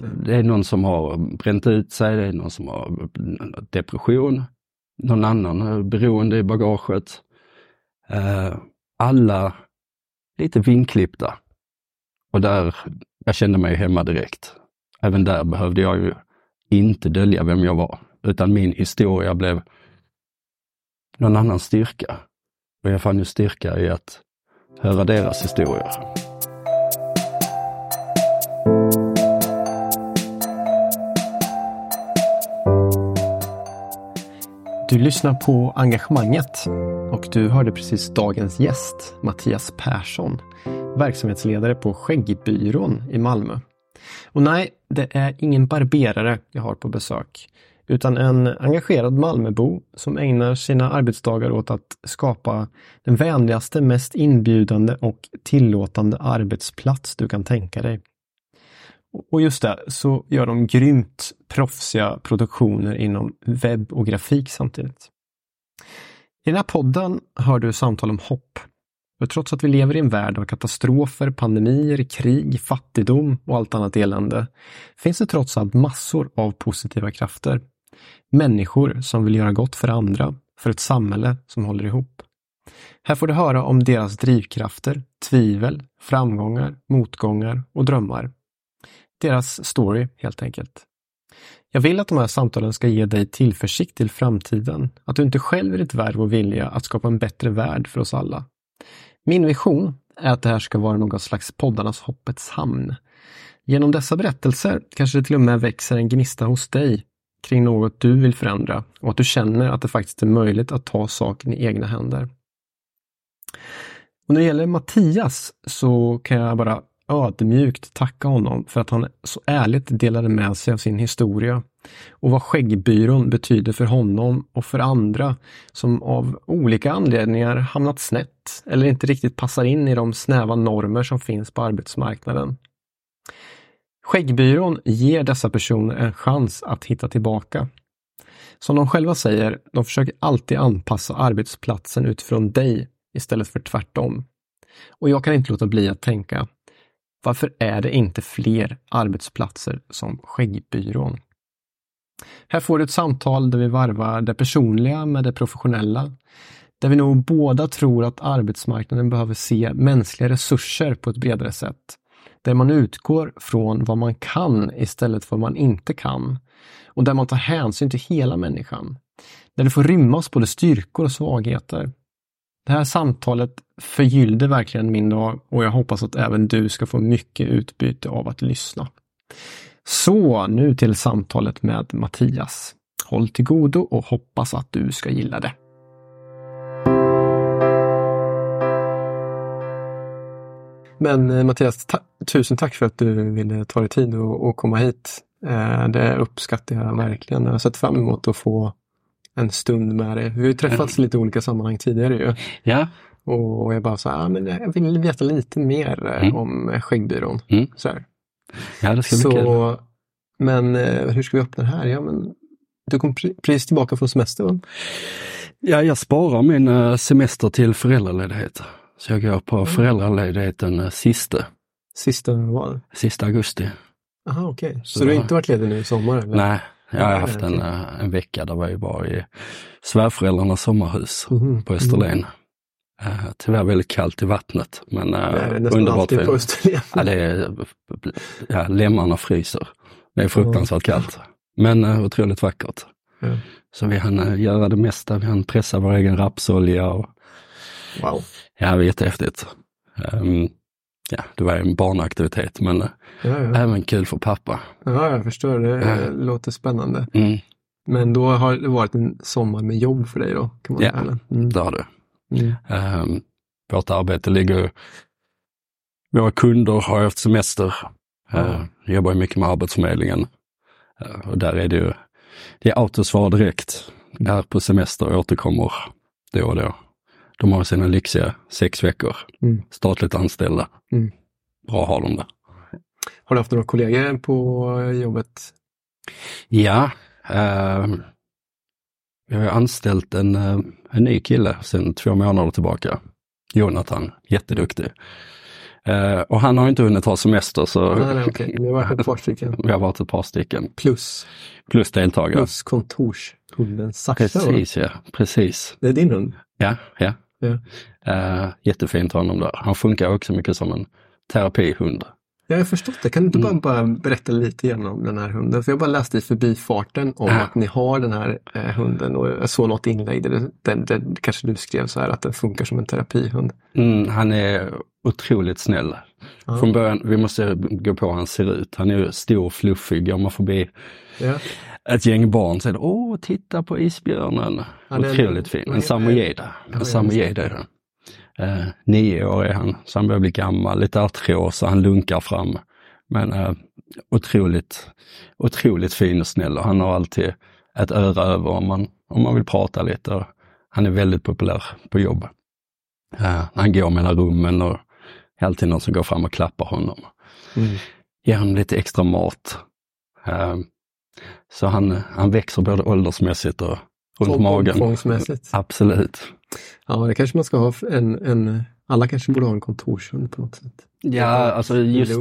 det är någon som har bränt ut sig, det är någon som har depression, någon annan beroende i bagaget. Eh, alla lite vinklippta. Och där, jag kände mig hemma direkt. Även där behövde jag ju inte dölja vem jag var, utan min historia blev någon annans styrka. Och jag fann ju styrka i att höra deras historier. Du lyssnar på Engagemanget och du hörde precis dagens gäst, Mattias Persson, verksamhetsledare på Skäggbyrån i Malmö. Och nej, det är ingen barberare jag har på besök, utan en engagerad Malmöbo som ägnar sina arbetsdagar åt att skapa den vänligaste, mest inbjudande och tillåtande arbetsplats du kan tänka dig. Och just det, så gör de grymt proffsiga produktioner inom webb och grafik samtidigt. I den här podden hör du samtal om hopp. För trots att vi lever i en värld av katastrofer, pandemier, krig, fattigdom och allt annat elände finns det trots allt massor av positiva krafter. Människor som vill göra gott för andra, för ett samhälle som håller ihop. Här får du höra om deras drivkrafter, tvivel, framgångar, motgångar och drömmar. Deras story helt enkelt. Jag vill att de här samtalen ska ge dig tillförsikt till framtiden. Att du inte själv är ditt värv och vilja att skapa en bättre värld för oss alla. Min vision är att det här ska vara någon slags poddarnas hoppets hamn. Genom dessa berättelser kanske det till och med växer en gnista hos dig kring något du vill förändra och att du känner att det faktiskt är möjligt att ta saken i egna händer. Och när det gäller Mattias så kan jag bara ödmjukt tacka honom för att han så ärligt delade med sig av sin historia och vad Skäggbyrån betyder för honom och för andra som av olika anledningar hamnat snett eller inte riktigt passar in i de snäva normer som finns på arbetsmarknaden. Skäggbyrån ger dessa personer en chans att hitta tillbaka. Som de själva säger, de försöker alltid anpassa arbetsplatsen utifrån dig istället för tvärtom. Och jag kan inte låta bli att tänka, varför är det inte fler arbetsplatser som Skäggbyrån? Här får du ett samtal där vi varvar det personliga med det professionella. Där vi nog båda tror att arbetsmarknaden behöver se mänskliga resurser på ett bredare sätt. Där man utgår från vad man kan istället för vad man inte kan. Och där man tar hänsyn till hela människan. Där det får rymmas både styrkor och svagheter. Det här samtalet förgyllde verkligen min dag och jag hoppas att även du ska få mycket utbyte av att lyssna. Så nu till samtalet med Mattias. Håll till godo och hoppas att du ska gilla det. Men eh, Mattias, ta tusen tack för att du ville ta dig tid och, och komma hit. Eh, det uppskattar jag verkligen. Jag har sett fram emot att få en stund med dig. Vi har ju träffats i lite olika sammanhang tidigare ju. Ja. Och jag bara så här, ah, men jag vill veta lite mer eh, mm. om Skäggbyrån. Mm. Så här. Ja, det ska bli så, kul. Men eh, hur ska vi öppna det här? Ja, men, du kom precis tillbaka från semester va? Ja, jag sparar min eh, semester till föräldraledighet. Så jag går på mm. föräldraledigheten sista. Sista vad? Sista augusti. Jaha, okej. Okay. Så, så, du har inte varit ledig nu i sommar? Eller? Nej, jag har haft en, en vecka där jag var i svärföräldrarnas sommarhus mm. på Österlen. Uh, tyvärr väldigt kallt i vattnet, men uh, det är underbart alltid på Österlen. Ja, det är, ja, lemmarna fryser. Det är fruktansvärt kallt, men uh, otroligt vackert. Mm. Så vi hann uh, göra det mesta. Vi hann pressa vår egen rapsolja. Och, wow. Ja, det var jättehäftigt. Um, ja, det var en barnaktivitet, men ja, ja. även kul för pappa. Ja, jag förstår. Det ja. låter spännande. Mm. Men då har det varit en sommar med jobb för dig då? Kan man ja, säga, mm. det har det. Mm. Um, vårt arbete ligger... Våra kunder har haft semester. Mm. Uh, jobbar mycket med Arbetsförmedlingen. Uh, och där är det ju, det är autosvar direkt. Är på semester och återkommer då och då. De har sina lyxiga sex veckor. Mm. Statligt anställda. Mm. Bra har de det. Har du haft några kollegor på jobbet? Ja, uh, vi har anställt en, uh, en ny kille sedan två månader tillbaka. Jonathan, jätteduktig. Eh, och han har inte hunnit ha semester så Nej, nej, okej. Vi har varit ett par stycken. vi har varit ett par stycken. Plus, Plus deltagare. plus kontorshunden Sasha. Precis ja, precis. Det är din hund? Ja, ja. Ja. Eh, jättefint honom där. Han funkar också mycket som en terapihund. Jag har förstått det. Kan du inte bara, Mm. bara berätta lite grann om den här hunden? För jag bara läste i förbifarten om Ja. att ni har den här eh, hunden och jag såg något inlägg där, det- där, där kanske du skrev så här att den funkar som en terapihund. Mm, han är otroligt snäll. Ja. Från början, vi måste gå på hur han ser ut. Han är stor, fluffig. Går man förbi Ja. ett gäng barn det åh, titta på isbjörnen. Ja, Otroligt fin. En samojeda. En samojeda är det. Eh, nio år är han, så han börjar bli gammal, lite artros och han lunkar fram. Men eh, otroligt, otroligt fin och snäll och han har alltid ett öra över om man, om man vill prata lite. Han är väldigt populär på jobb. Eh, han går mellan rummen och alltid någon som går fram och klappar honom. Mm. Ger honom lite extra mat. Eh, så han, han växer både åldersmässigt och runt Och magen. omfångsmässigt. Absolut. Ja, det kanske man ska ha en, en alla kanske borde ha en kontorshund på något sätt. Ja, alltså just,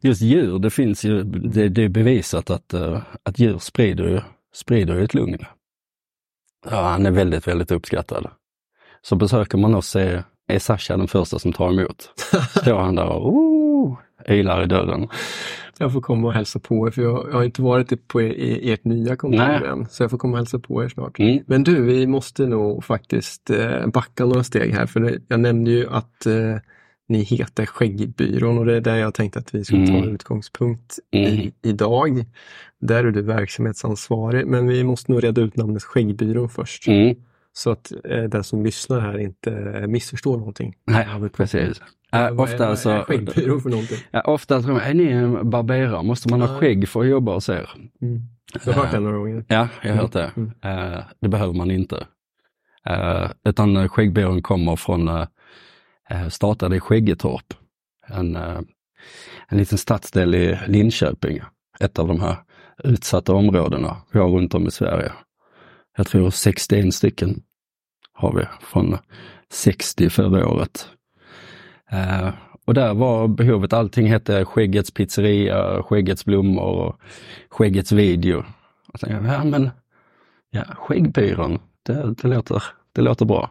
just djur, det finns ju, det, det är bevisat att, eh, att djur sprider sprider ett lugn. Ja, han är väldigt, väldigt uppskattad. Så besöker man oss är, är Sasha den första som tar emot. Står han där och oh, ylar i dörren. Jag får komma och hälsa på er för jag, jag har inte varit på er, i ert nya kontor än. Så jag får komma och hälsa på er snart. Mm. Men du, vi måste nog faktiskt eh, backa några steg här. För jag nämnde ju att eh, ni heter Skäggbyrån och det är där jag tänkte att vi skulle ta Mm. utgångspunkt Mm. i, idag. Där är du verksamhetsansvarig, men vi måste nog reda ut namnet Skäggbyrån först. Mm. Så att eh, den som lyssnar här inte eh, missförstår någonting. Nej, precis. Äh, är- ofta vad så, är Skäggbyrån för någonting? ja, ofta tror man, är ni en barberare? Måste man ha skägg för att jobba hos er? Mm. Jag har hört det några gånger. Ja, jag har hört det. Mm. Eh, det behöver man inte. Uh, utan eh, skäggbyrån kommer från, uh, startade i Skäggetorp. En, eh, en liten stadsdel i Linköping. Ett av de här utsatta områdena vi har runt om i Sverige. Jag tror 61 stycken har vi från 60 förra året. Eh, och där var behovet, allting hette Skäggets pizzeria, Skäggets blommor och Skäggets video. Och tänkte, ja men, ja, Skäggbyrån, det, det, låter, det låter bra.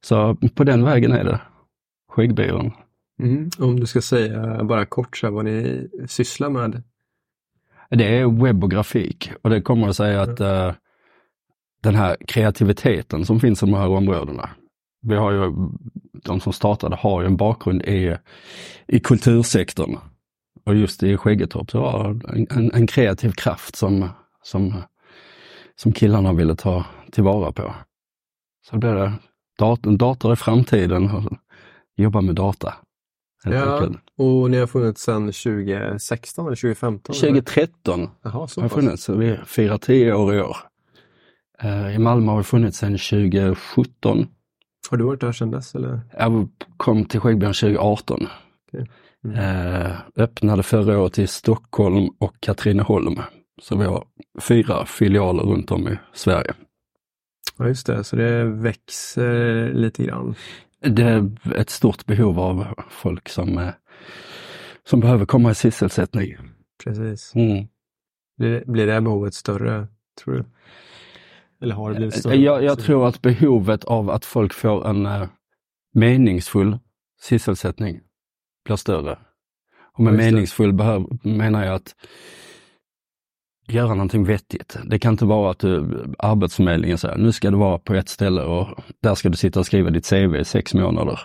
Så på den vägen är det. Skäggbyrån. Mm. Om du ska säga bara kort så här, vad ni sysslar med. Det är webb och grafik och det kommer att säga att eh, den här kreativiteten som finns i de här områdena. Vi har ju, de som startade har ju en bakgrund i, i kultursektorn. Och just i Skäggetorp så var det en, en, en kreativ kraft som, som, som killarna ville ta tillvara på. Så blev det dator, dator i framtiden och jobba med data. Ja, enkelt. och ni har funnits sedan 2016 eller 2015? eller? 2013 Jaha, så har funnits, så vi firar tio år i år. Eh, I Malmö har vi funnits sedan 2017. Har du varit där sedan dess? Eller? Jag kom till Skäggbyrån 2018. Okej. Mm. Eh, öppnade förra året i Stockholm och Katrineholm. Så vi har fyra filialer runt om i Sverige. Ja, just det. Så det växer lite grann. Det är ett stort behov av folk som, eh, som behöver komma i sysselsättning. Precis. Mm. Blir, blir det här behovet större, tror du? Eller har det blivit större? Eh, Jag, jag tror att behovet av att folk får en eh, meningsfull sysselsättning blir större. Och med meningsfull behöv, menar jag att göra någonting vettigt. Det kan inte vara att du, Arbetsförmedlingen säger nu ska du vara på ett ställe och där ska du sitta och skriva ditt CV i sex månader.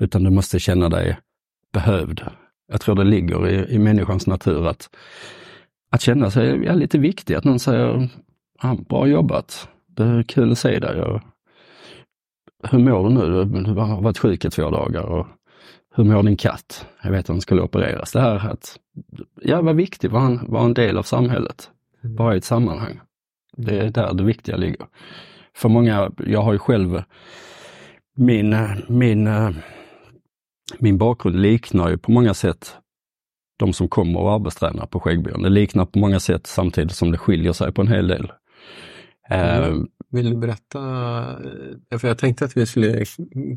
Utan du måste känna dig behövd. Jag tror det ligger i, i människans natur att, att känna sig ja, lite viktig, att någon säger ja, bra jobbat, det är kul att se dig. Och, hur mår du nu? Du har varit sjuk i två dagar. Och, hur mår din katt? Jag vet att den skulle opereras. Det här att, ja, vara viktig, vara en, vara en del av samhället. Mm. Vara i ett sammanhang. Det är där det viktiga ligger. För många, jag har ju själv min, min, min bakgrund liknar ju på många sätt de som kommer och arbetstränar på Skäggbyrån. Det liknar på många sätt samtidigt som det skiljer sig på en hel del. Mm. Vill du berätta? eh, För jag tänkte att vi skulle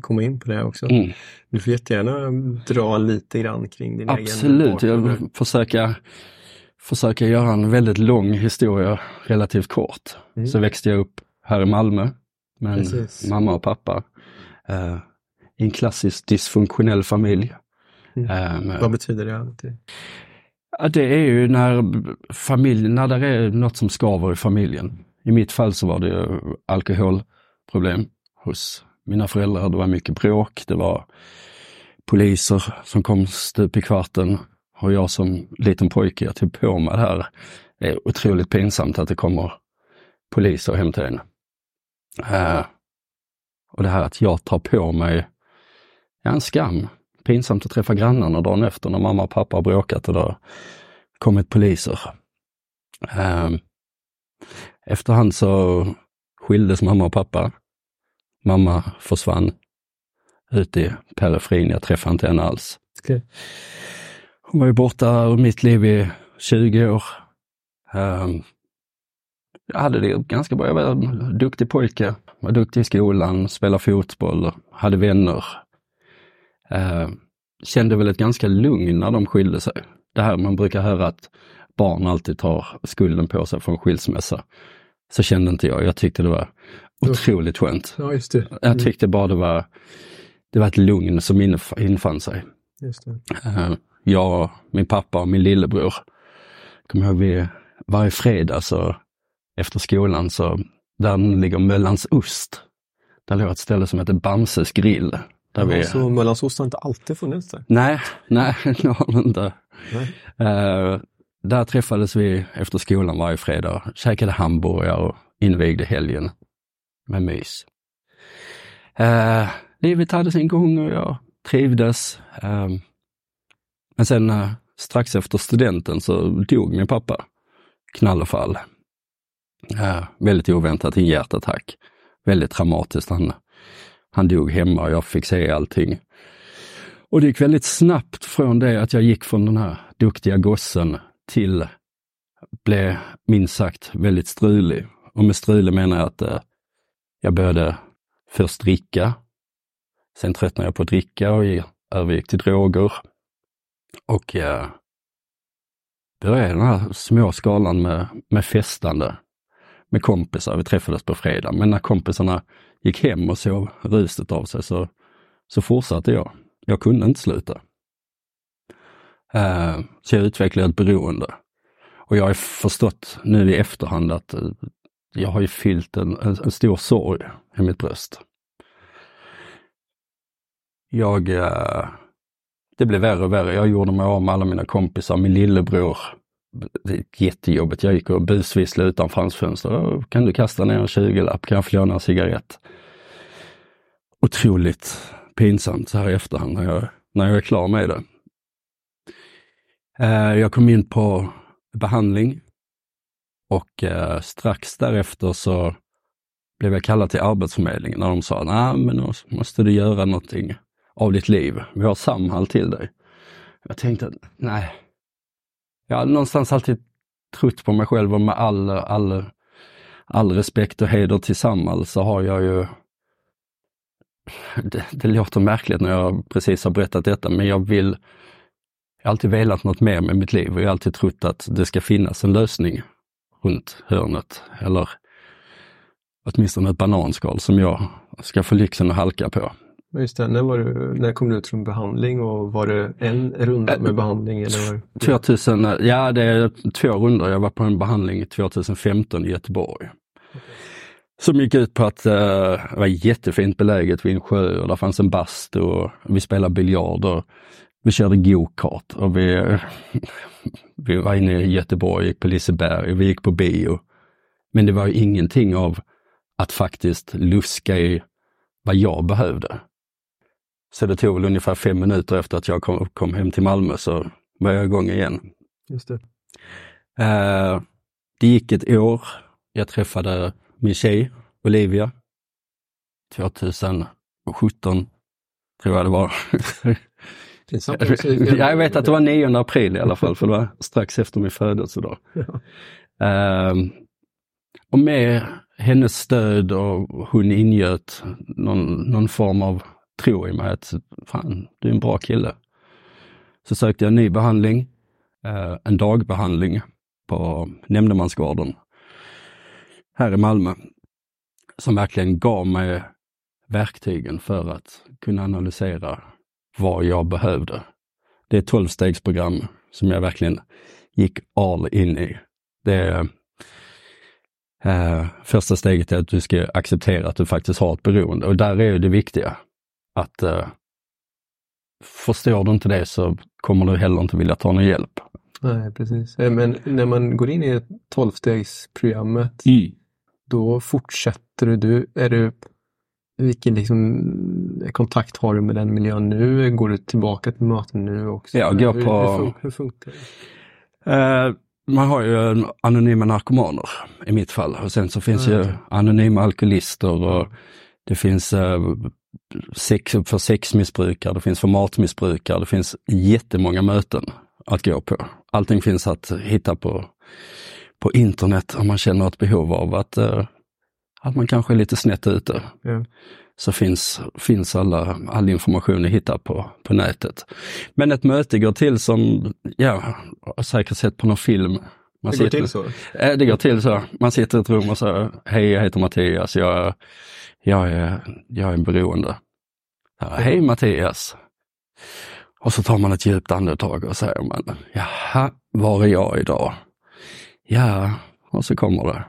komma in på det också. Mm. Du får jättegärna dra lite grann kring din Absolut, egen jag bakgrund. vill försöka, göra en väldigt lång historia relativt kort. Mm. Så växte jag upp här i Malmö med Precis. mamma och pappa. Eh, I en klassisk dysfunktionell familj. Mm. Med- Vad betyder det? alltid? Ja, det är ju när familjen, när det är något som skaver i familjen. I mitt fall så var det ju alkoholproblem hos mina föräldrar. Det var mycket bråk, det var poliser som kom stup i kvarten och jag som liten pojke, jag tog på mig det här. Det är otroligt pinsamt att det kommer poliser hem till en. Eh, och det här att jag tar på mig en skam. Pinsamt att träffa grannarna dagen efter när mamma och pappa har bråkat och det har kommit poliser. Eh, efterhand så skildes mamma och pappa. Mamma försvann ut i periferin, jag träffade inte henne alls. Okej. Hon var ju borta ur mitt liv i 20 år. Ehm, jag hade det ganska bra. Jag var en duktig pojke, var duktig i skolan, spelade fotboll, hade vänner. Ehm, kände väl ett ganska lugn när de skilde sig. Det här man brukar höra att barn alltid tar skulden på sig för en skilsmässa. Så kände inte jag. Jag tyckte det var otroligt skönt. Ja, just det. Jag tyckte bara det var, det var ett lugn som inf- infann sig. Just det. Eh, jag, min pappa och min lillebror, kommer ihåg vi, varje fredag så efter skolan så, där ligger Möllans ost. Där låg ett ställe som heter Bamses grill. Där vi, Så Möllansost har inte alltid funnits där? nej, nej, det har det inte. Eh, där träffades vi efter skolan varje fredag, käkade hamburgare och invigde helgen med mys. Eh, livet hade sin gång och jag trivdes. Eh, men sen eh, strax efter studenten så dog min pappa. Knallefall. Eh, väldigt oväntat, en hjärtattack. Väldigt traumatiskt. Han, han dog hemma och jag fick se allting. Och det gick väldigt snabbt från det att jag gick från den här duktiga gossen till blev minst sagt väldigt strulig. Och med strulig menar jag att eh, jag började först dricka. Sen tröttnade jag på att dricka och övergick till droger. Och eh, började den här små skalan med, med festande med kompisar. Vi träffades på fredag, men när kompisarna gick hem och sov ruset av sig så, så fortsatte jag. Jag kunde inte sluta. Eh, så jag utvecklade ett beroende. Och jag har förstått nu i efterhand att eh, jag har ju fyllt en, en, en stor sorg i mitt bröst. Jag, eh, det blev värre och värre. Jag gjorde mig av med alla mina kompisar, min lillebror. Det gick jättejobbigt. Jag gick och busvisslade utanför hans fönster. Kan du kasta ner en 20-lapp? Kan jag få låna en cigarett? Otroligt pinsamt så här i efterhand när jag, när jag är klar med det. Eh, jag kom in på behandling och eh, strax därefter så blev jag kallad till Arbetsförmedlingen när de sa, nej men nu måste du göra någonting av ditt liv. Vi har Samhall till dig. Jag tänkte, nej. Jag har någonstans alltid trott på mig själv och med all, all, all respekt och heder till Samhall så har jag ju det, det låter märkligt när jag precis har berättat detta, men jag vill jag har alltid velat något mer med mitt liv och jag har alltid trott att det ska finnas en lösning runt hörnet. Eller åtminstone ett bananskal som jag ska få lyxen att halka på. Just det. När, var du, när kom du ut från behandling och var det en runda med behandling? Eller var det... 2000, ja det är två runder. Jag var på en behandling 2015 i Göteborg. Som gick ut på att eh, det var jättefint beläget vid en sjö och där fanns en bastu och vi spelade biljard och vi körde go-kart och vi, vi var inne i Göteborg, gick på Liseberg, vi gick på bio. Men det var ingenting av att faktiskt luska i vad jag behövde. Så det tog väl ungefär fem minuter efter att jag kom, kom hem till Malmö så var jag igång igen. Just det. Eh, det gick ett år. Jag träffade min tjej Olivia 2017, tror jag det var. Jag vet att det var 9 april i alla fall, för det var strax efter min födelsedag. Ja. Ehm, och med hennes stöd och hon ingöt någon, någon form av tro i mig att fan, du är en bra kille. Så sökte jag en ny behandling, eh, en dagbehandling på Nämndemansgården här i Malmö, som verkligen gav mig verktygen för att kunna analysera vad jag behövde. Det är ett tolvstegsprogram som jag verkligen gick all in i. Det är, eh, första steget är att du ska acceptera att du faktiskt har ett beroende och där är det viktiga att eh, förstår du inte det så kommer du heller inte vilja ta någon hjälp. Nej, precis. Eh, men när man går in i tolvstegsprogrammet, Mm. då fortsätter du, du är du vilken liksom, kontakt har du med den miljön nu? Går du tillbaka till möten nu också? Jag går på- Hur, fun- hur funkar det? Eh, man har ju anonyma narkomaner i mitt fall och sen så finns Mm. ju anonyma alkoholister och det finns eh, sex, för sexmissbrukare, det finns för matmissbrukare, det finns jättemånga möten att gå på. Allting finns att hitta på, på internet om man känner ett behov av att, eh, att man kanske är lite snett ute. Ja. Så finns, finns alla, all information att hitta på, på nätet. Men ett möte går till som, ja, har säkert sett på någon film. Man Det går sitter- till så? Eh, Det går till så. Man sitter i ett rum och säger, hej jag heter Mattias, jag, jag, är, jag är beroende. Ja, hej Mattias. Och så tar man ett djupt andetag och säger man, jaha, var är jag idag? Ja, och så kommer det.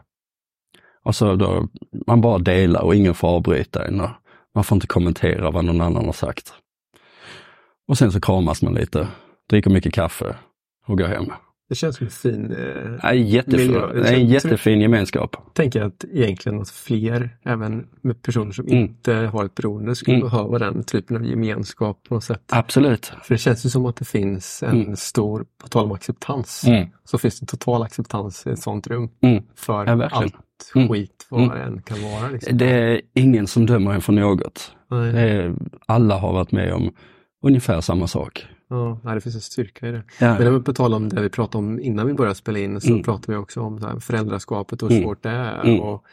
Och så då, man bara delar och ingen får avbryta en. Man får inte kommentera vad någon annan har sagt. Och sen så kramas man lite, dricker mycket kaffe och går hem. Det känns som en fin... Eh, Ja, jättefin, Miljö. det är en jättefin gemenskap. tänker att egentligen att fler, även med personer som Mm. inte har ett beroende, skulle Mm. behöva den typen av gemenskap på något sätt. Absolut. För det känns ju som att det finns en Mm. stor, på tal om acceptans, Mm. så finns det total acceptans i ett sånt rum Mm. för Ja, allt Mm. skit vad det än kan vara. Liksom. Det är ingen som dömer en för något. Är, alla har varit med om ungefär samma sak. Ja, det finns en styrka i det. Ja. Men på tal om det vi pratade om innan vi började spela in så Mm. pratade vi också om här, föräldraskapet och hur Mm. svårt det är. Mm. Och,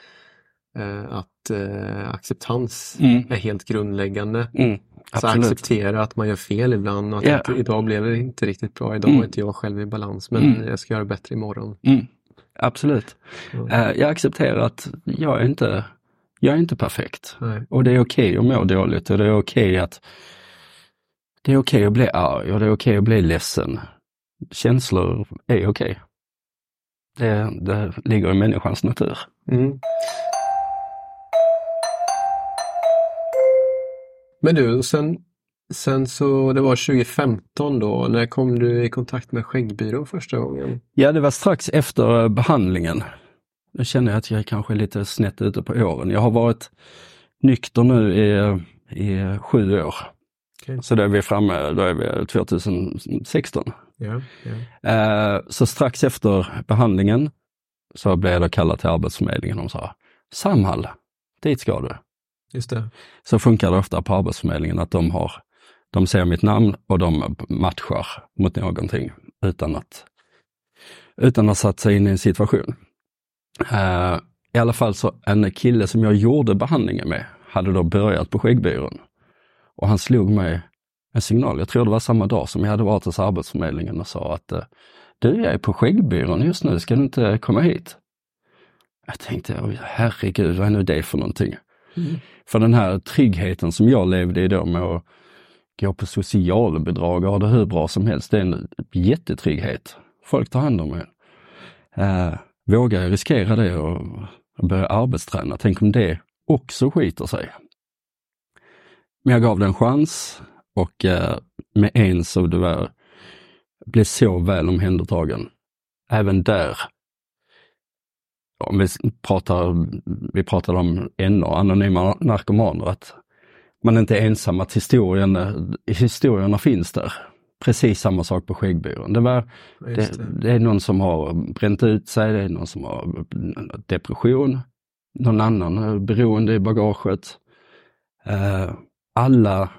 eh, att eh, acceptans Mm. är helt grundläggande. Mm. Så acceptera att man gör fel ibland och att inte, idag blev det inte riktigt bra. Idag Mm. var inte jag själv i balans men Mm. jag ska göra bättre imorgon. Mm. Absolut. Ja. Eh, Jag accepterar att jag är inte, jag är inte perfekt. Nej. Och det är okej att må dåligt och det är okej att det är okej att bli arg och det är okej att bli ledsen. Känslor är okej. Det, det ligger i människans natur. Mm. Men du, sen, sen så det var 2015 då, när kom du i kontakt med Skäggbyrån första gången? Ja, det var strax efter eh, behandlingen. Jag känner att jag kanske är lite snett ute på åren. Jag har varit nykter nu i, i sju år. Okej. Så då är vi framme, då är vi 2016. Ja, ja. Eh, så strax efter behandlingen så blev jag då kallad till Arbetsförmedlingen och de sa Samhall, dit ska du. Just det. Så funkar det ofta på Arbetsförmedlingen att de har, de ser mitt namn och de matchar mot någonting utan att, utan att satt sig in i en situation. Eh, I alla fall så en kille som jag gjorde behandlingen med hade då börjat på Skäggbyrån. Och han slog mig en signal, jag tror det var samma dag som jag hade varit hos Arbetsförmedlingen och sa att eh, du, jag är på Skäggbyrån just nu, ska du inte komma hit? Jag tänkte, herregud, vad är nu det för någonting? Mm. För den här tryggheten som jag levde i då med att gå på socialbidrag och ha det hur bra som helst, det är en jättetrygghet. Folk tar hand om en. Eh, vågar jag riskera det och, och börja arbetsträna? Tänk om det också skiter sig? Men jag gav det en chans och eh, med en så det var, blev så väl omhändertagen. Även där om vi pratar, vi pratade om NA, anonyma narkomaner, att man inte är ensam, att historien, historierna finns där. Precis samma sak på Skäggbyrån. Det, var, det, det. det är någon som har bränt ut sig, det är någon som har depression, någon annan beroende i bagaget. Eh, alla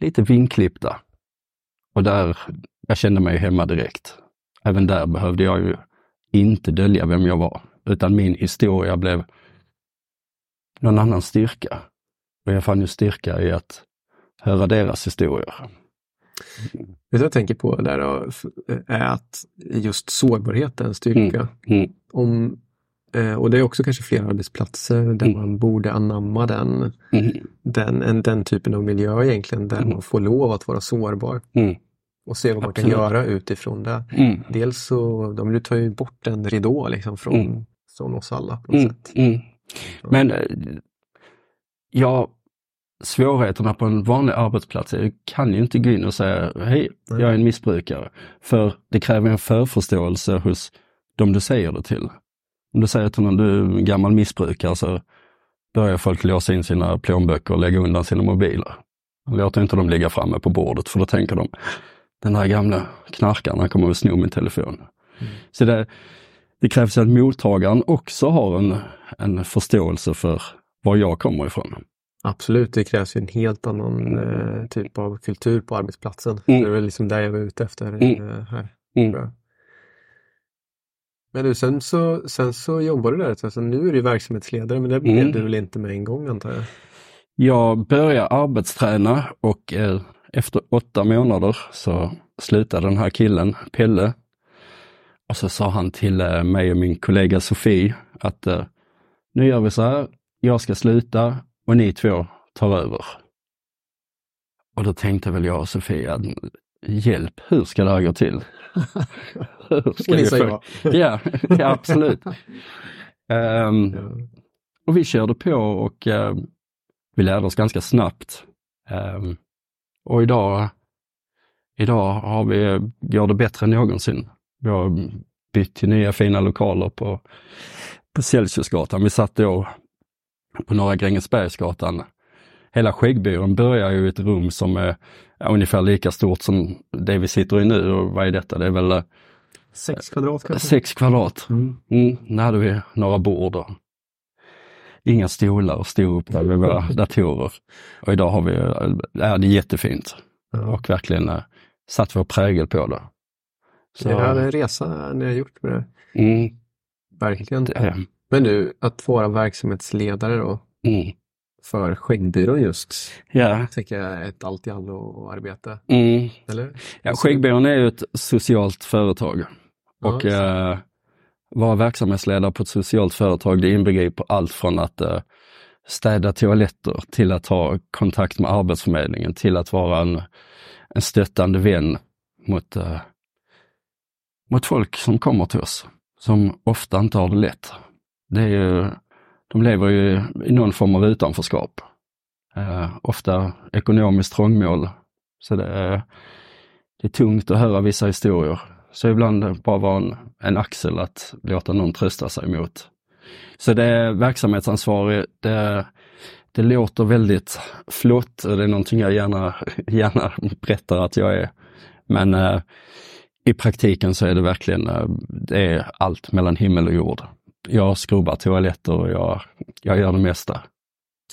lite vinklippta. Och där, jag kände mig hemma direkt. Även där behövde jag ju inte dölja vem jag var, utan min historia blev någon annans styrka. Och jag fann ju styrka i att höra deras historier. Vet du vad jag tänker på där då? är att just sårbarhet är en styrka. Mm. Mm. Om, och det är också kanske flera arbetsplatser där Mm. man borde anamma den, Mm. den, en, den typen av miljö egentligen där Mm. man får lov att vara sårbar Mm. och se vad man Absolut. kan göra utifrån det. Mm. Dels så, de vill ta ju bort en ridå liksom från, Mm. från oss alla på något sätt. Men eh, ja, svårigheterna på en vanlig arbetsplats, jag kan ju inte gå in och säga hej, jag är en missbrukare. För det kräver en förförståelse hos de du säger det till. Om du säger till någon du är gammal missbrukare så börjar folk låsa in sina plånböcker och lägga undan sina mobiler. Låter inte dem ligga framme på bordet för då tänker de, den här gamla knarkaren han kommer att sno min telefon. Så det, det krävs att mottagaren också har en, en förståelse för var jag kommer ifrån. Absolut, det krävs en helt annan eh, typ av kultur på arbetsplatsen. Mm. Det är väl liksom där jag var ute efter Mm. eh, här. Mm. Men du, sen så, sen så jobbar du där, alltså, nu är du verksamhetsledare, men det blev Mm. du väl inte med en gång antar jag? Jag började arbetsträna och eh, efter åtta månader så slutade den här killen, Pelle. Och så sa han till eh, mig och min kollega Sofie att eh, nu gör vi så här, jag ska sluta och ni två tar över. Och då tänkte väl jag och Sofie att hjälp, hur ska det här gå till? hur ska Och ni få- ja. ja, ja, absolut. Ja. och vi körde på och eh, vi lärde oss ganska snabbt. Ehm, och idag, idag har vi, går det bättre än någonsin. Vi har bytt till nya fina lokaler på, på Celsiusgatan. Vi satt då på Norra Grängesbergsgatan. Hela Skäggbyrån börjar ju i ett rum som är ungefär lika stort som det vi sitter i nu. Och vad är detta? Det är väl eh, Sex kvadrat kanske? sex kvadrat. Mm. Mm, där hade vi några bord och inga stolar och stod upp där med våra datorer. Och idag har vi, ja, det är jättefint Ja. och verkligen eh, satt vår prägel på det. Så, Det här är en resa ni har gjort med det. mm, Verkligen. det Men du, att vara verksamhetsledare då mm, för Skäggbyrån just, ja, tänker jag ett allt i allo arbete, mm, eller? ja, Skäggbyrån är ju ett socialt företag. Och Ja, eh, vara verksamhetsledare på ett socialt företag, det inbegriper allt från att eh, städa toaletter till att ha kontakt med Arbetsförmedlingen, till att vara en, en stöttande vän mot, eh, mot folk som kommer till oss, som ofta inte har det lätt. Det är ju, de lever ju i någon form av utanförskap. Eh, ofta ekonomiskt trångmål. Så det är, det är tungt att höra vissa historier. Så ibland bara vara en, en axel att låta någon trösta sig mot. Så det är verksamhetsansvarig, det, det låter väldigt flott och det är någonting jag gärna, gärna berättar att jag är. Men eh, i praktiken så är det verkligen, eh, det är allt mellan himmel och jord. Jag skrubbar toaletter och jag, jag gör det mesta.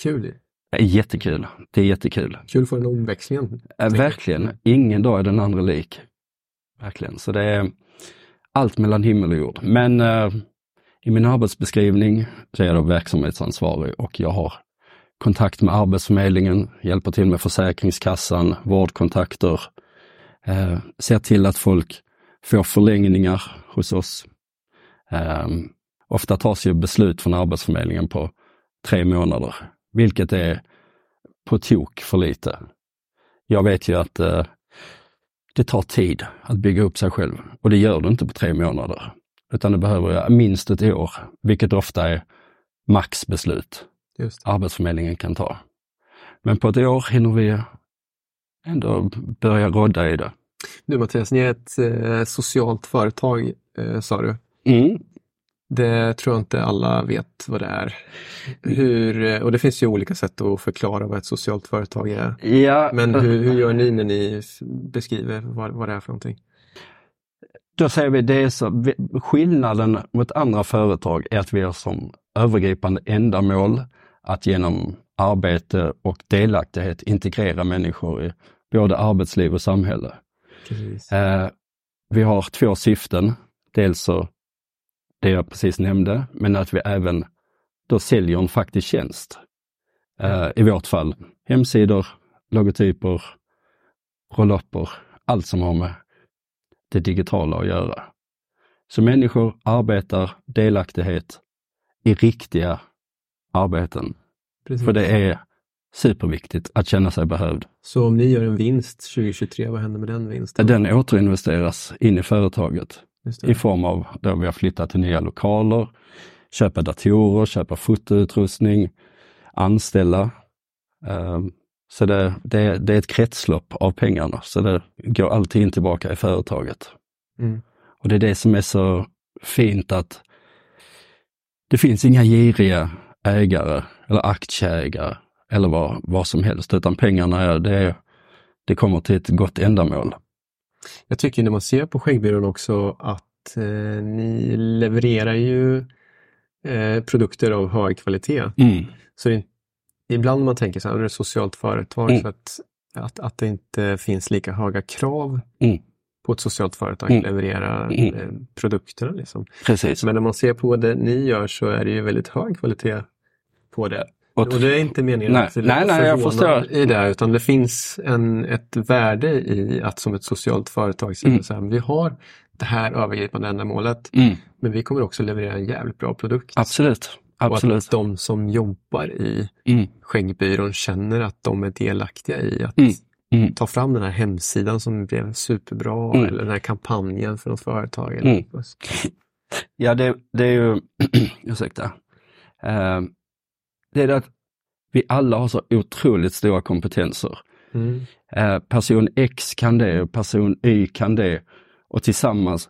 Kul jättekul. Det är jättekul. Kul få den omväxlingen. Äh, verkligen. Ingen dag är den andra lik. Verkligen. Så det är allt mellan himmel och jord. Men eh, i min arbetsbeskrivning så är jag då verksamhetsansvarig och jag har kontakt med Arbetsförmedlingen, hjälper till med Försäkringskassan, vårdkontakter, eh, ser till att folk får förlängningar hos oss. Eh, ofta tas ju beslut från Arbetsförmedlingen på tre månader, vilket är på tok för lite. Jag vet ju att eh, det tar tid att bygga upp sig själv och det gör du inte på tre månader. Utan det behöver minst ett år, vilket ofta är maxbeslut. Arbetsförmedlingen kan ta. Men på ett år hinner vi ändå börja rodda i det. Du Mattias, ni är ett eh, socialt företag, eh, sa du. Mm. Det tror jag inte alla vet vad det är. Hur, och det finns ju olika sätt att förklara vad ett socialt företag är. Ja, Men hur, hur gör ni när ni beskriver vad, vad det är för någonting? Då säger vi det så, skillnaden mot andra företag är att vi har som övergripande ändamål att genom arbete och delaktighet integrera människor i både arbetsliv och samhälle. Eh, vi har två syften. Dels så det jag precis nämnde, men att vi även då säljer en faktisk tjänst. Eh, I vårt fall hemsidor, logotyper, roll-upper, allt som har med det digitala att göra. Så människor arbetar delaktighet i riktiga arbeten. Precis. För det är superviktigt att känna sig behövd. Så om ni gör en vinst 2023, vad händer med den vinsten? Den återinvesteras in i företaget. I form av då vi har flyttat till nya lokaler, köpa datorer, köpa fotoutrustning, anställa. Ehm, Så det, det, det är ett kretslopp av pengarna, så det går alltid in tillbaka i företaget. Mm. Och det är det som är så fint att det finns inga giriga ägare eller aktieägare eller vad, vad som helst, utan pengarna är, det, det kommer till ett gott ändamål. Jag tycker när man ser på Skäggbyrån också att eh, ni levererar ju eh, produkter av hög kvalitet. Mm. Så det, ibland man tänker så här, det är ett socialt företag Mm. så att, att, att det inte finns lika höga krav Mm. på ett socialt företag Mm. att leverera Mm. eh, produkterna. Liksom. Precis. Men när man ser på det ni gör så är det ju väldigt hög kvalitet på det. Och- Och det är inte meningen Nej, att nej, nej, jag förstår. i det, utan det finns en, ett värde i att som ett socialt företag säga Mm. så här, vi har det här övergripande ändamålet, Mm. men vi kommer också leverera en jävligt bra produkt. Absolut. Och Absolut. att de som jobbar i Mm. Skäggbyrån känner att de är delaktiga i att Mm. Mm. ta fram den här hemsidan som blev superbra Mm. eller den här kampanjen för något företag. Eller Mm. Ja, det, det är ju, ursäkta. Eh, det är det att vi alla har så otroligt stora kompetenser. Mm. Eh, person X kan det och person Y kan det och tillsammans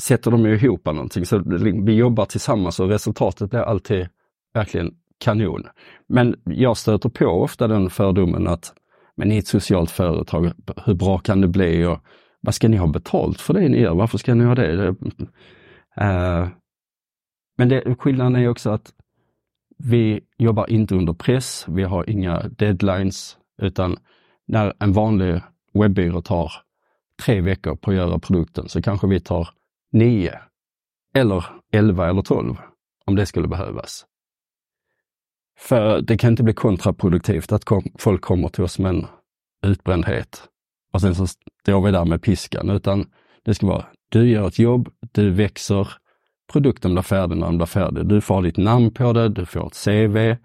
sätter de ihop någonting. Så vi jobbar tillsammans och resultatet blir alltid verkligen kanon. Men jag stöter på ofta den fördomen att men i ett socialt företag, hur bra kan det bli och vad ska ni ha betalt för det ni gör? Varför ska ni ha det? eh, men det, skillnaden är också att vi jobbar inte under press, vi har inga deadlines, utan när en vanlig webbyrå tar tre veckor på att göra produkten så kanske vi tar nio eller elva eller tolv om det skulle behövas. För det kan inte bli kontraproduktivt att kom, folk kommer till oss med en utbrändhet och sen så står vi där med piskan, utan det ska vara du gör ett jobb, du växer, produkten blir färdig när den blir färdig. Du får ha ditt namn på det, du får ett CV.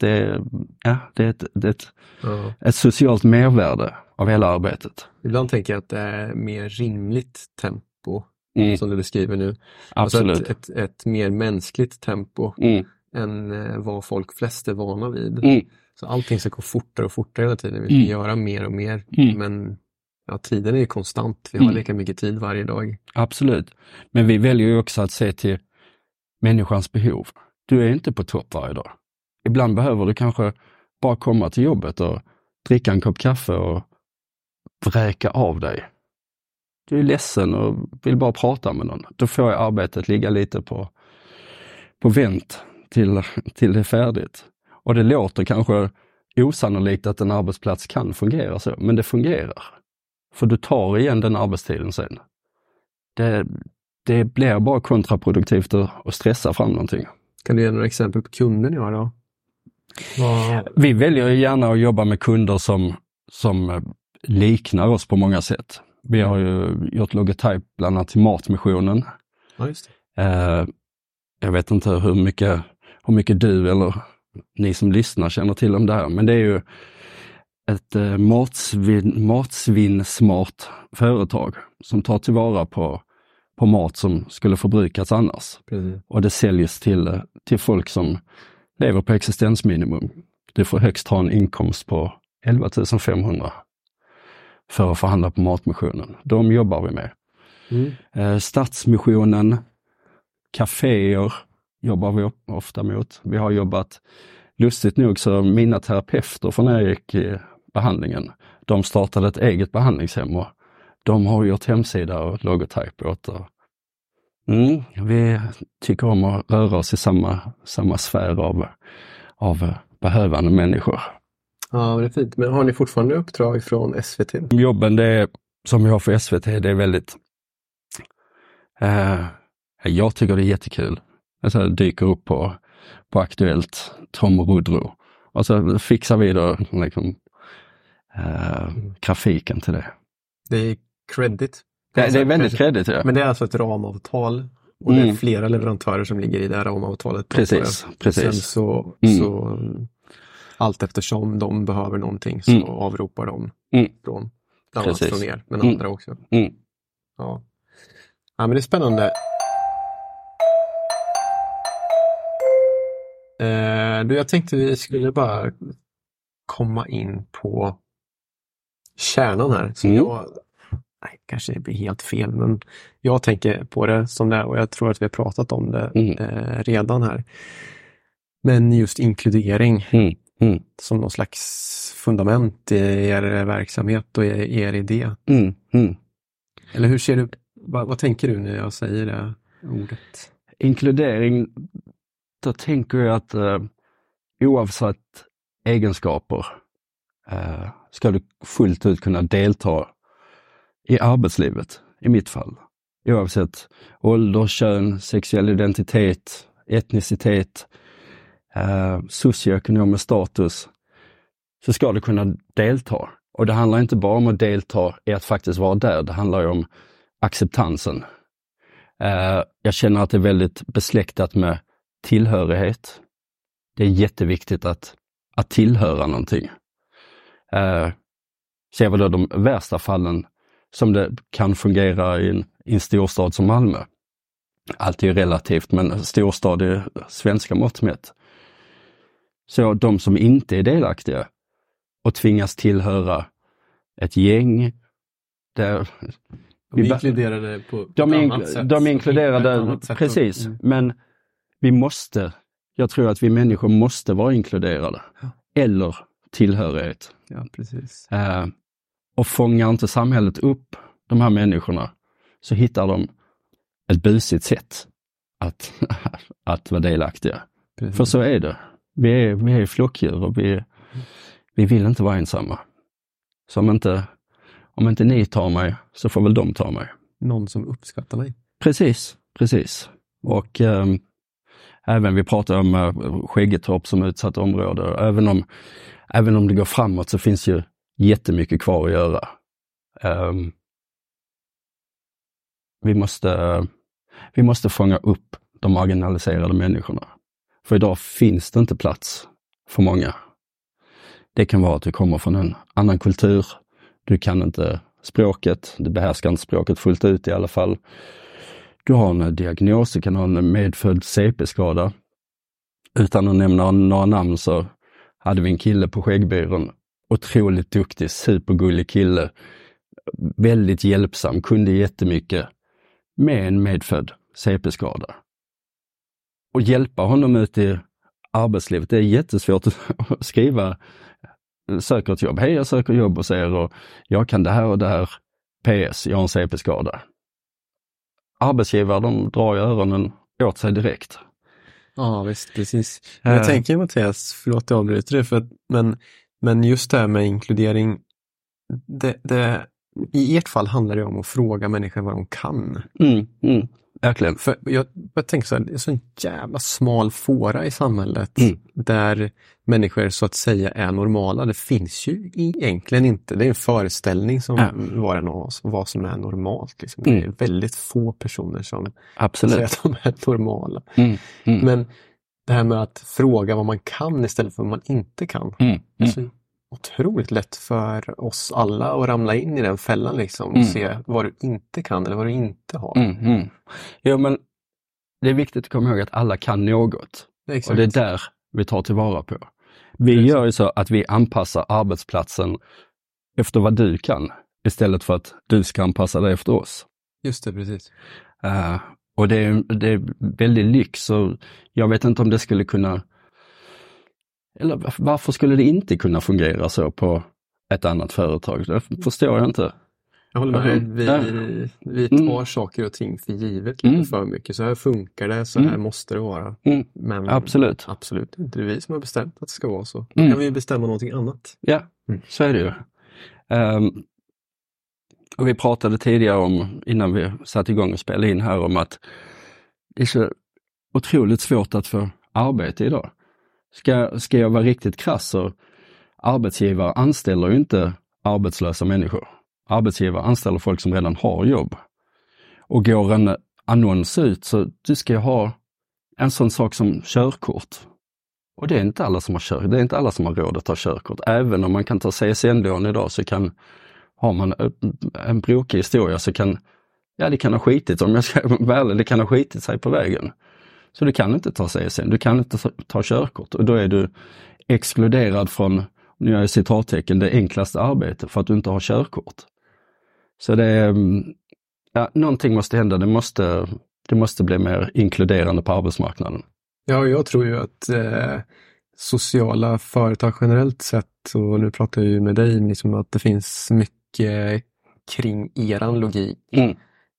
Det, ja, det är ett, det är ett, Ja. ett socialt mervärde av hela arbetet. Ibland tänker jag att det är mer rimligt tempo Mm, som du beskriver nu. absolut. Alltså ett, ett, ett mer mänskligt tempo Mm, än eh, vad folk flest är vana vid. mm, Så allting ska gå fortare och fortare hela tiden. Vi ska Mm. göra mer och mer. Mm. Men ja, tiden är ju konstant. Vi har Mm. lika mycket tid varje dag. absolut. Men vi väljer ju också att se till människans behov. Du är inte på topp varje dag. Ibland behöver du kanske bara komma till jobbet och dricka en kopp kaffe och vräka av dig. Du är ledsen och vill bara prata med någon. Då får jag arbetet ligga lite på, på vänt till, till det är färdigt. Och det låter kanske osannolikt att en arbetsplats kan fungera så, men det fungerar. För du tar igen den arbetstiden sen. Det, det blir bara kontraproduktivt att, stressa fram någonting. Kan du ge några exempel på kunder ni har då? Vad... Vi väljer gärna att jobba med kunder som, som eh, liknar oss på många sätt. Vi har ju gjort logotyp bland annat till Matmissionen. Ja. Eh, jag vet inte hur mycket, hur mycket du eller ni som lyssnar känner till om det här, men det är ju ett eh, matsvin, matsvinnsmart företag som tar tillvara på, på mat som skulle förbrukas annars. Precis. Och det säljs till, eh, till folk som lever på existensminimum. Du får högst ha en inkomst på 11 500 för att förhandla på Matmissionen. De jobbar vi med. Mm. Eh, Stadsmissionen, kaféer jobbar vi ofta mot. Vi har jobbat, lustigt nog så mina terapeuter från när jag gick behandlingen, de startade ett eget behandlingshem och de har gjort hemsida och logotyp åt. Och, mm, vi tycker om att röra oss i samma, samma sfär av, av behövande människor. Ja, det är fint. Men har ni fortfarande uppdrag från SVT? Jobben det är, som vi har för SVT, det är väldigt... Eh, jag tycker det är jättekul. Alltså, det dyker upp på på Aktuellt, Tom Rudro. Och så fixar vi då liksom, eh, grafiken till det. Det är credit. Det, det är väldigt kredit. Ja. Men det är alltså ett ramavtal och det är flera leverantörer som ligger i det här ramavtalet. Precis, precis. Sen så, Mm. så allt eftersom de behöver någonting så Mm. avropar de Mm. från annat från er, men Mm. andra också. Mm. Ja. ja, men det är spännande. Eh, du, jag tänkte vi skulle bara komma in på kärnan här. Som Mm. jag, nej, kanske det blir helt fel, men jag tänker på det som det är och jag tror att vi har pratat om det Mm. eh, redan här. Men just inkludering Mm. Mm. som någon slags fundament i er verksamhet och er, er idé. Mm. Mm. Eller hur ser du, vad, vad tänker du när jag säger det ordet? Inkludering, då tänker jag att eh, oavsett egenskaper eh, ska du fullt ut kunna delta i arbetslivet, i mitt fall. Oavsett ålder, kön, sexuell identitet, etnicitet, eh, socioekonomisk status, så ska du kunna delta. Och det handlar inte bara om att delta i att faktiskt vara där, det handlar ju om acceptansen. Eh, jag känner att det är väldigt besläktat med tillhörighet. Det är jätteviktigt att, att tillhöra någonting. Eh, ser vi då de värsta fallen som det kan fungera i en, i en storstad som Malmö. Allt är ju relativt, men storstad är svenska mått mätt. Så de som inte är delaktiga och tvingas tillhöra ett gäng, där De Vi är inkluderade på de ett är, annat sätt. de inkluderade, precis. Mm. Men vi måste, jag tror att vi människor måste vara inkluderade. Ja. Eller tillhörighet. Ja, precis. Eh, och fångar inte samhället upp de här människorna så hittar de ett busigt sätt att, att vara delaktiga. precis. För så är det. Vi är, vi är flockdjur och vi, vi vill inte vara ensamma. Så om inte, om inte ni tar mig så får väl de ta mig. Någon som uppskattar mig. Precis, precis. Och ehm, även vi pratar om uh, Skäggetorp som utsatt område. Även om, även om det går framåt så finns ju jättemycket kvar att göra. Um, vi, måste, vi måste fånga upp de marginaliserade människorna. För idag finns det inte plats för många. Det kan vara att du kommer från en annan kultur. Du kan inte språket, du behärskar inte språket fullt ut i alla fall. Du har en diagnos, du kan ha en medfödd CP-skada. Utan att nämna några namn så hade vi en kille på skäggbyrån. Otroligt duktig, supergullig kille. Väldigt hjälpsam, kunde jättemycket. Med en medfödd CP-skada. Och hjälpa honom ut i arbetslivet, det är jättesvårt att skriva söker ett jobb. Hej, jag söker jobb hos er och jag kan det här och det här. PS, jag har en CP-skada. Arbetsgivare, de drar ju öronen åt sig direkt. Ja, visst, precis. Men jag Eh. tänker Mattias, förlåt jag avbryter dig, för att, men, men just det här med inkludering, det, det, i ert fall handlar det om att fråga människor vad de kan. Mm, mm, verkligen. För jag, jag tänker så här, det är så en jävla smal fåra i samhället Mm. där människor så att säga är normala. Det finns ju egentligen inte. Det är en föreställning som Ja. var en av oss, vad som är normalt. Liksom. Det är Mm. väldigt få personer som säger Absolut. att de är normala. Mm, mm, Men det här med att fråga vad man kan istället för vad man inte kan. mm, Det är mm. så otroligt lätt för oss alla att ramla in i den fällan liksom och Mm. se vad du inte kan eller vad du inte har. Mm, mm. Jo, men det är viktigt att komma ihåg att alla kan något. Exakt. Och det är där vi tar tillvara på. Vi Precis. gör ju så att vi anpassar arbetsplatsen efter vad du kan istället för att du ska anpassa dig efter oss. Just det, precis. Eh, och det är, det är väldigt lyx och jag vet inte om det skulle kunna eller varf- varför skulle det inte kunna fungera så på ett annat företag? Det förstår jag inte. Jag håller med. Vi, Ja. vi tar Mm. saker och ting för givet lite Mm. för mycket. Så här funkar det, så här Mm. måste det vara. Mm, Men absolut. absolut inte. Det är vi som har bestämt att det ska vara så. Då Mm. kan vi bestämma någonting annat. Ja, Mm. så är det ju. Ehm, och vi pratade tidigare om, innan vi satte igång och spelade in här, om att det är så otroligt svårt att få arbete idag. Ska, ska jag vara riktigt krass så arbetsgivare anställer ju inte arbetslösa människor. Arbetsgivare anställer folk som redan har jobb. Och går en annons ut så du ska ha en sån sak som körkort. Och det är inte alla som har kör, det är inte alla som har råd att ta körkort. Även om man kan ta CSN-lån idag så kan, har man en brokig historia så kan, ja det kan ha skitit, om jag ska vara ärlig, det kan ha skitit sig på vägen. Så du kan inte ta CSN, du kan inte ta körkort och då är du exkluderad från, nu gör jag citattecken, det enklaste arbetet för att du inte har körkort. Så det är, ja, någonting måste hända, det måste, det måste bli mer inkluderande på arbetsmarknaden. Ja, jag tror ju att eh, sociala företag generellt sett, och nu pratar jag ju med dig, liksom att det finns mycket kring eran logik mm.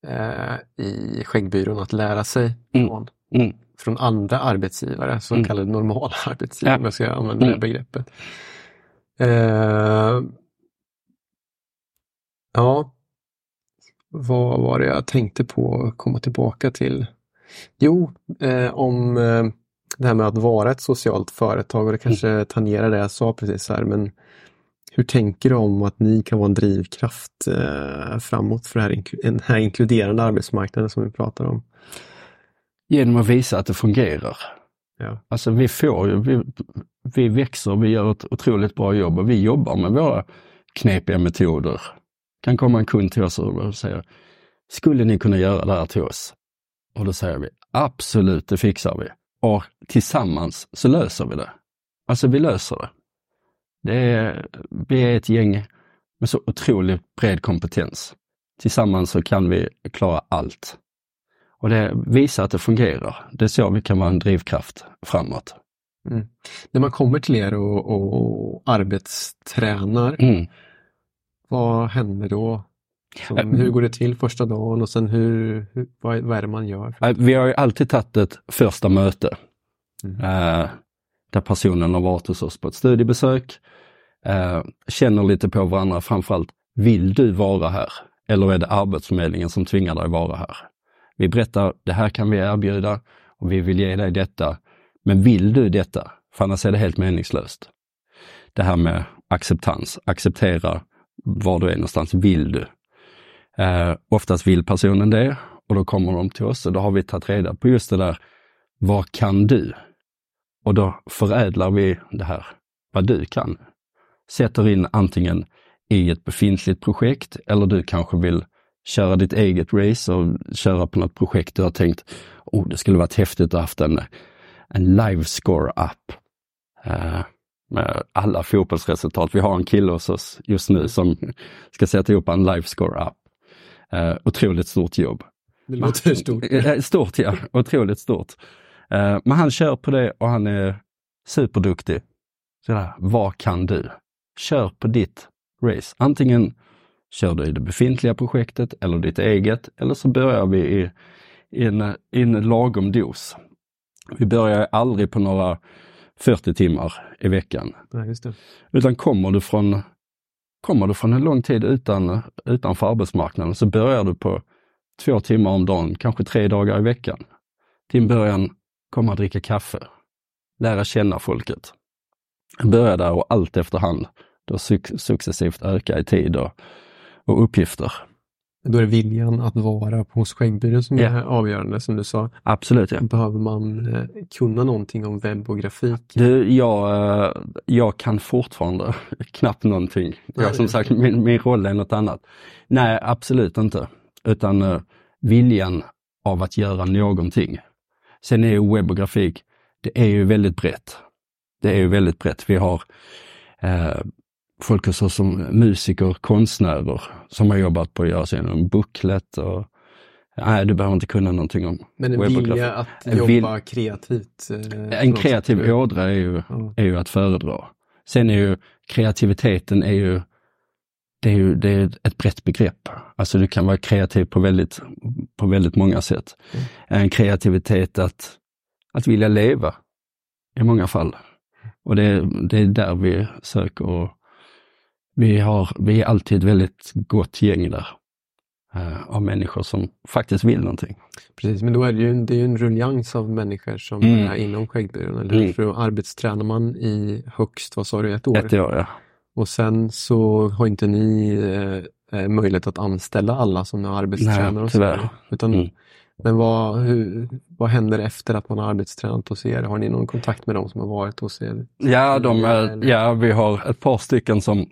eh, i Skäggbyrån att lära sig mm. från. Mm. Från andra arbetsgivare, så mm. kallade normala arbetsgivare, om jag ska använda det mm. begreppet. Eh, ja, vad var det jag tänkte på att komma tillbaka till? Jo, eh, om eh, det här med att vara ett socialt företag och det kanske mm. tangerar det jag sa precis här. Men hur tänker du om att ni kan vara en drivkraft eh, framåt för här, den här inkluderande arbetsmarknaden som vi pratar om? Genom att visa att det fungerar. Ja. Alltså vi får ju, vi, vi växer, vi gör ett otroligt bra jobb och vi jobbar med våra knepiga metoder. kan komma en kund till oss och säga, skulle ni kunna göra det här till oss? Och då säger vi, absolut, det fixar vi. Och tillsammans så löser vi det. Alltså vi löser det. det är, vi är ett gäng med så otroligt bred kompetens. Tillsammans så kan vi klara allt. Och det visar att det fungerar. Det är så vi kan vara en drivkraft framåt. Mm. När man kommer till er och, och arbetstränar, mm. vad händer då? Äh, hur går det till första dagen och sen hur, hur, vad, vad är det man gör? Vi har ju alltid tagit ett första möte mm. eh, där personen har varit hos oss på ett studiebesök, eh, känner lite på varandra, framförallt vill du vara här? Eller är det Arbetsförmedlingen som tvingar dig vara här? Vi berättar, det här kan vi erbjuda och vi vill ge dig detta. Men vill du detta? För annars är det helt meningslöst. Det här med acceptans, acceptera var du är någonstans. Vill du? Eh, oftast vill personen det och då kommer de till oss och då har vi tagit reda på just det där, vad kan du? Och då förädlar vi det här, vad du kan. Sätter in antingen i ett befintligt projekt eller du kanske vill köra ditt eget race och köra på något projekt du har tänkt, oh det skulle varit häftigt att haft en, en livescore-app. Uh, med alla fotbollsresultat. Vi har en kille hos oss just nu som ska sätta ihop en livescore-app. Uh, otroligt stort jobb. Det låter stort. Uh, stort ja, otroligt stort. Uh, men han kör på det och han är superduktig. Så där, vad kan du? Kör på ditt race. Antingen kör du i det befintliga projektet eller ditt eget eller så börjar vi i, i, en, i en lagom dos. Vi börjar aldrig på några 40 timmar i veckan. Ja, Utan kommer du från Kommer du från en lång tid utan, utanför arbetsmarknaden så börjar du på två timmar om dagen, kanske tre dagar i veckan. Till en början komma och dricka kaffe, lära känna folket. Börja där och allt efterhand då successivt öka i tid och, och uppgifter. Då är det viljan att vara hos Skäggbyrån som är avgörande som du sa. Absolut. Ja. Behöver man eh, kunna någonting om webb och grafik? Du, jag, eh, jag kan fortfarande knappt någonting. Jag, som sagt, min, min roll är något annat. Nej, absolut inte. Utan uh, viljan av att göra någonting. Sen är ju webb och grafik, det är ju väldigt brett. Det är ju väldigt brett. Vi har eh, folk hos som musiker, konstnärer som har jobbat på att göra sig en booklet och Nej, du behöver inte kunna någonting om Men en vilja att jobba vill... kreativt? Eh, en kreativ ådra är ju, ja. är ju att föredra. Sen är ju kreativiteten är ju, det är ju det är ett brett begrepp. Alltså du kan vara kreativ på väldigt, på väldigt många sätt. Mm. En kreativitet att, att vilja leva i många fall. Och det, det är där vi söker vi, har, vi är alltid väldigt gott gäng där. eh, av människor som faktiskt vill någonting. Precis, men då är det ju, det är en ruljans av människor som Mm. är inom skäggbyrån. Eller? Mm. För då arbetstränar man i högst, vad sa du, ett år? Ett år, ja. Och sen så har inte ni eh, eh, möjlighet att anställa alla som är arbetstränare. Nej, och så tyvärr. Utan, Mm. Men vad, hur, vad händer efter att man har arbetstränat hos er? Har ni någon kontakt med dem som har varit hos er? Ja, de, är- ja, vi har ett par stycken som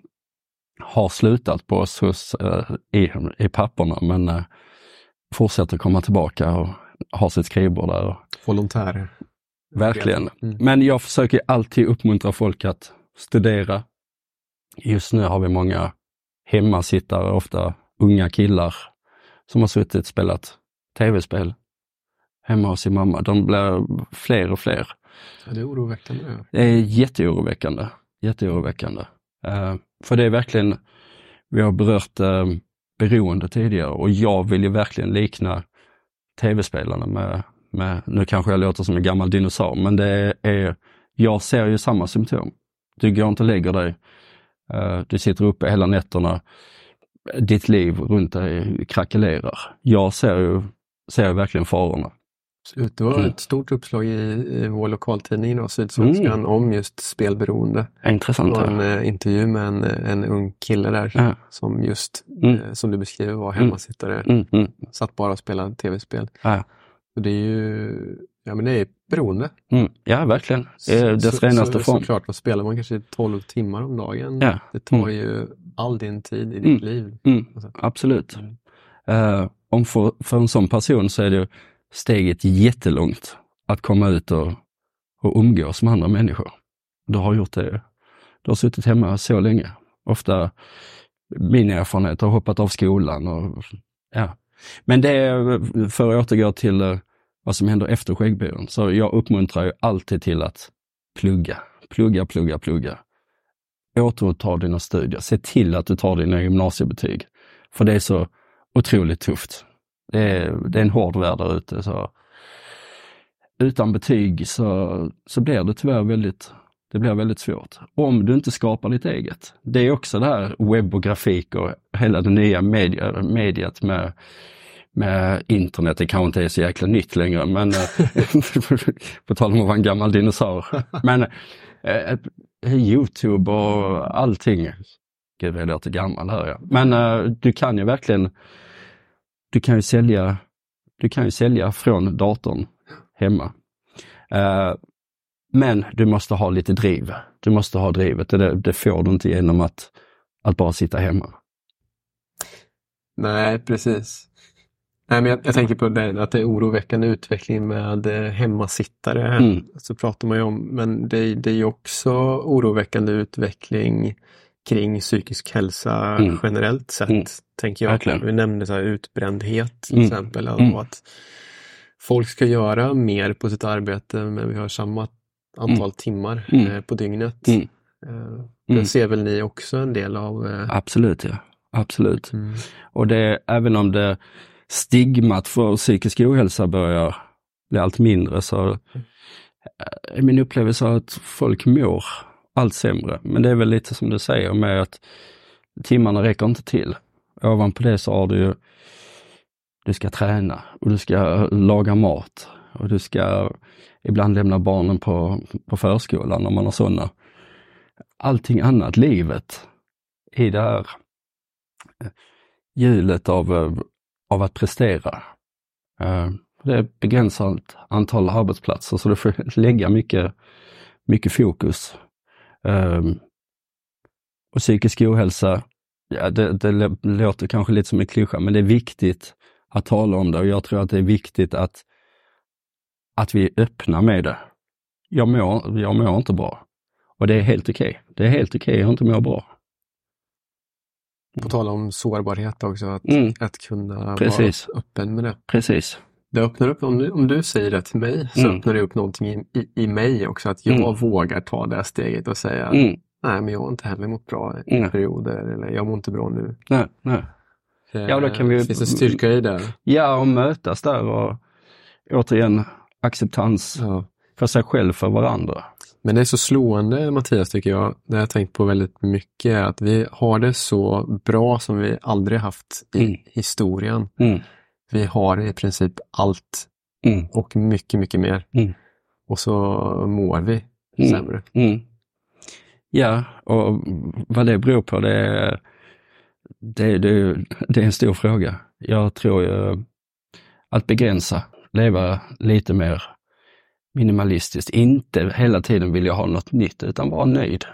har slutat på oss hos, eh, i, i papperna men eh, fortsätter komma tillbaka och har sitt skrivbord där. Volontärer? verkligen. Mm. Men jag försöker alltid uppmuntra folk att studera. Just nu har vi många hemmasittare, ofta unga killar, som har suttit och spelat tv-spel hemma hos sin mamma. De blir fler och fler. Ja, det är oroväckande. Det är jätteoroväckande. Jätteoroväckande. Eh, för det är verkligen, vi har berört eh, beroende tidigare och jag vill ju verkligen likna tv-spelarna med, med, nu kanske jag låter som en gammal dinosaur, men det är, jag ser ju samma symptom. Du går inte och lägger dig, eh, du sitter uppe hela nätterna, ditt liv runt dig krackelerar. Jag ser ju, ser ju verkligen farorna. Absolut. Det var Mm. ett stort uppslag i, i vår lokaltidning, då, Sydsvenskan, Mm. om just spelberoende. Det Intressant. en eh, intervju med en, en ung kille där Ja. som just, Mm. eh, som du beskriver, var hemmasittare. Mm, mm, Satt bara och spelade tv-spel. ja. Och det är ju, ja men det är beroende. Mm, ja, verkligen. Det är dess så, renaste så, form. Såklart, vad spelar man kanske 12 timmar om dagen? Ja. Det tar Mm. ju all din tid i ditt Mm. liv. Mm, absolut. Mm. Eh, om för, för en sån person så är det steget jättelångt att komma ut och, och umgås med andra människor. Du har gjort det. Du har suttit hemma så länge. Ofta min erfarenhet har hoppat av skolan och ja. Men det är, för att återgå till eh, vad som händer efter skäggbyrån, så jag uppmuntrar ju alltid till att plugga, plugga, plugga, plugga. Återuppta dina studier. Se till att du tar dina gymnasiebetyg. För det är så otroligt tufft. Det är, det är en hård värld där ute. Så utan betyg så, så blir det tyvärr väldigt, det blir väldigt svårt. Om du inte skapar ditt eget. Det är också det här webb och grafik och hela det nya media, mediet med, med internet. Det kanske inte är så jäkla nytt längre, men eh, på tal om att vara en gammal dinosaur. Men eh, Youtube och allting. Gud, jag låter gammal här ja. Men eh, du kan ju verkligen, du kan ju sälja, du kan ju sälja från datorn hemma. Eh, men du måste ha lite driv. Du måste ha drivet. Det, det får du inte genom att, att bara sitta hemma. Nej, precis. Nej, men jag, jag tänker på det, att det är oroväckande utveckling med eh, hemmasittare. Mm. Så pratar man ju om, men det, det är också oroväckande utveckling kring psykisk hälsa Mm. generellt sett. Mm. Tänker jag. Verkligen. Vi nämnde så här utbrändhet till Mm. exempel. Mm. Och att folk ska göra mer på sitt arbete men vi har samma antal timmar Mm. eh, på dygnet. Mm. Eh, Mm. Det ser väl ni också en del av? Eh, Absolut, ja. Absolut. mm. Och det, även om det stigmat för psykisk ohälsa börjar bli allt mindre så är min upplevelse att folk mår allt sämre. Men det är väl lite som du säger med att timmarna räcker inte till. Ovanpå det så har du ju, du ska träna och du ska laga mat och du ska ibland lämna barnen på, på förskolan om man har sådana. Allting annat, livet, i det här eh, hjulet av, eh, av att prestera. Eh, det är ett begränsat antal arbetsplatser så du får lägga mycket, mycket fokus. Eh, Och psykisk ohälsa, ja, det, det lå- låter kanske lite som en klyscha, men det är viktigt att tala om det och jag tror att det är viktigt att, att vi är öppna med det. Jag mår, jag mår inte bra. Och det är helt okej. Det är helt okej att inte må bra. På tal om sårbarhet också, att, Mm. att kunna Precis. vara öppen med det. Precis. Det öppnar upp, om du, om du säger det till mig, så Mm. öppnar det upp någonting i, i, i mig också. Att jag Mm. vågar ta det steget och säga, Mm. nej men jag har inte heller mått bra i Mm. perioder, eller jag mår inte bra nu. Nej, nej. Ja, då kan vi- Finns det styrka i det? Ja, och mötas där och återigen acceptans Ja. för sig själv, för varandra. Men det är så slående Mattias tycker jag. Det har jag tänkt på väldigt mycket. Att vi har det så bra som vi aldrig haft i Mm. historien. Vi har i princip allt Mm. och mycket, mycket mer. Mm. Och så mår vi Mm. sämre. Mm. Ja, och vad det beror på det det, det, det är en stor fråga. Jag tror ju att begränsa, leva lite mer minimalistiskt, inte hela tiden vilja ha något nytt utan vara nöjd.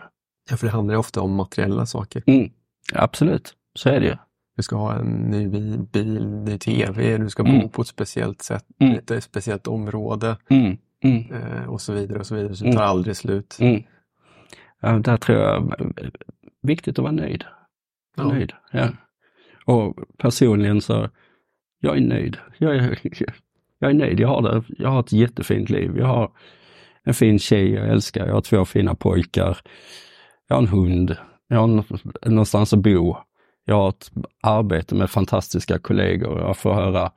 Ja, för det handlar ju ofta om materiella saker. Mm. Absolut, så är det ju. Du ska ha en ny bi- bil, ny tv, du ska Mm. bo på ett speciellt sätt, Mm. ett speciellt område Mm. Mm. eh, och så vidare och så vidare. Så det Mm. tar aldrig slut. Mm. Ja, där tror jag viktigt att vara nöjd. Ja. nöjd. Ja. Och personligen så, jag är nöjd. Jag är, jag är nöjd. Jag har, det, jag har ett jättefint liv. Jag har en fin tjej jag älskar. Jag har två fina pojkar. Jag har en hund. Jag har nå- någonstans att bo. Jag har ett arbete med fantastiska kollegor. Jag får höra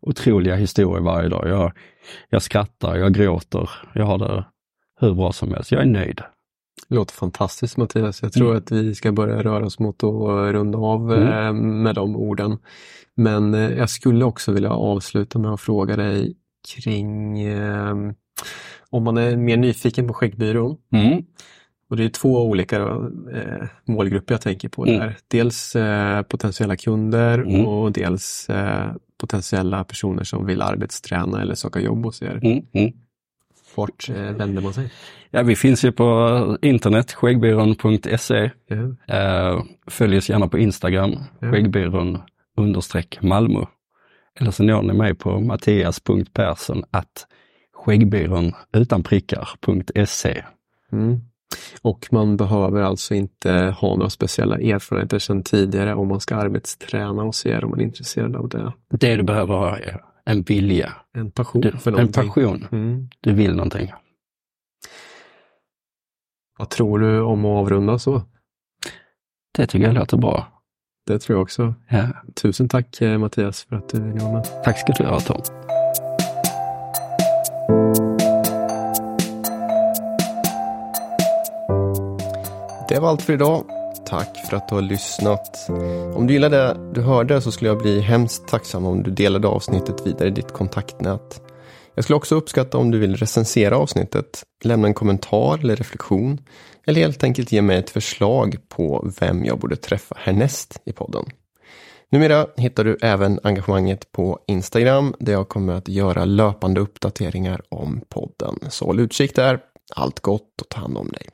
otroliga historier varje dag. Jag, jag skrattar, jag gråter. Jag har det hur bra som helst. Jag är nöjd. Det låter fantastiskt Mattias. Jag tror Mm. att vi ska börja röra oss mot att runda av Mm. eh, med de orden. Men eh, jag skulle också vilja avsluta med att fråga dig kring eh, om man är mer nyfiken på Skäggbyrån. Mm. Och det är två olika eh, målgrupper jag tänker på Mm. där. Dels eh, potentiella kunder Mm. och dels eh, potentiella personer som vill arbetsträna eller söka jobb hos er. Mm. Mm. Vart eh, vänder man sig? Ja, vi finns ju på internet, skäggbyrån.se. Eh, följ oss gärna på Instagram, Ja. skäggbyrån understreck Malmö. Eller så når ni mig på mattias.persson att skäggbyrån utan prickar.se. Mm. Och man behöver alltså inte ha några speciella erfarenheter sedan tidigare om man ska arbetsträna hos er om man är intresserad av det. Det du behöver ha är en vilja, En passion du, för en passion. Mm. Du vill någonting. Vad tror du om att avrunda så? Det tycker jag låter bra. Det tror jag också. Ja. Tusen tack eh, Mattias för att du vara med. Tack ska du ha Tom. Det var allt för idag. Tack för att du har lyssnat. Om du gillade det du hörde så skulle jag bli hemskt tacksam om du delade avsnittet vidare i ditt kontaktnät. Jag skulle också uppskatta om du vill recensera avsnittet, lämna en kommentar eller reflektion eller helt enkelt ge mig ett förslag på vem jag borde träffa härnäst i podden. Numera hittar du även engagemanget på Instagram där jag kommer att göra löpande uppdateringar om podden. Så håll utkik där. Allt gott och ta hand om dig.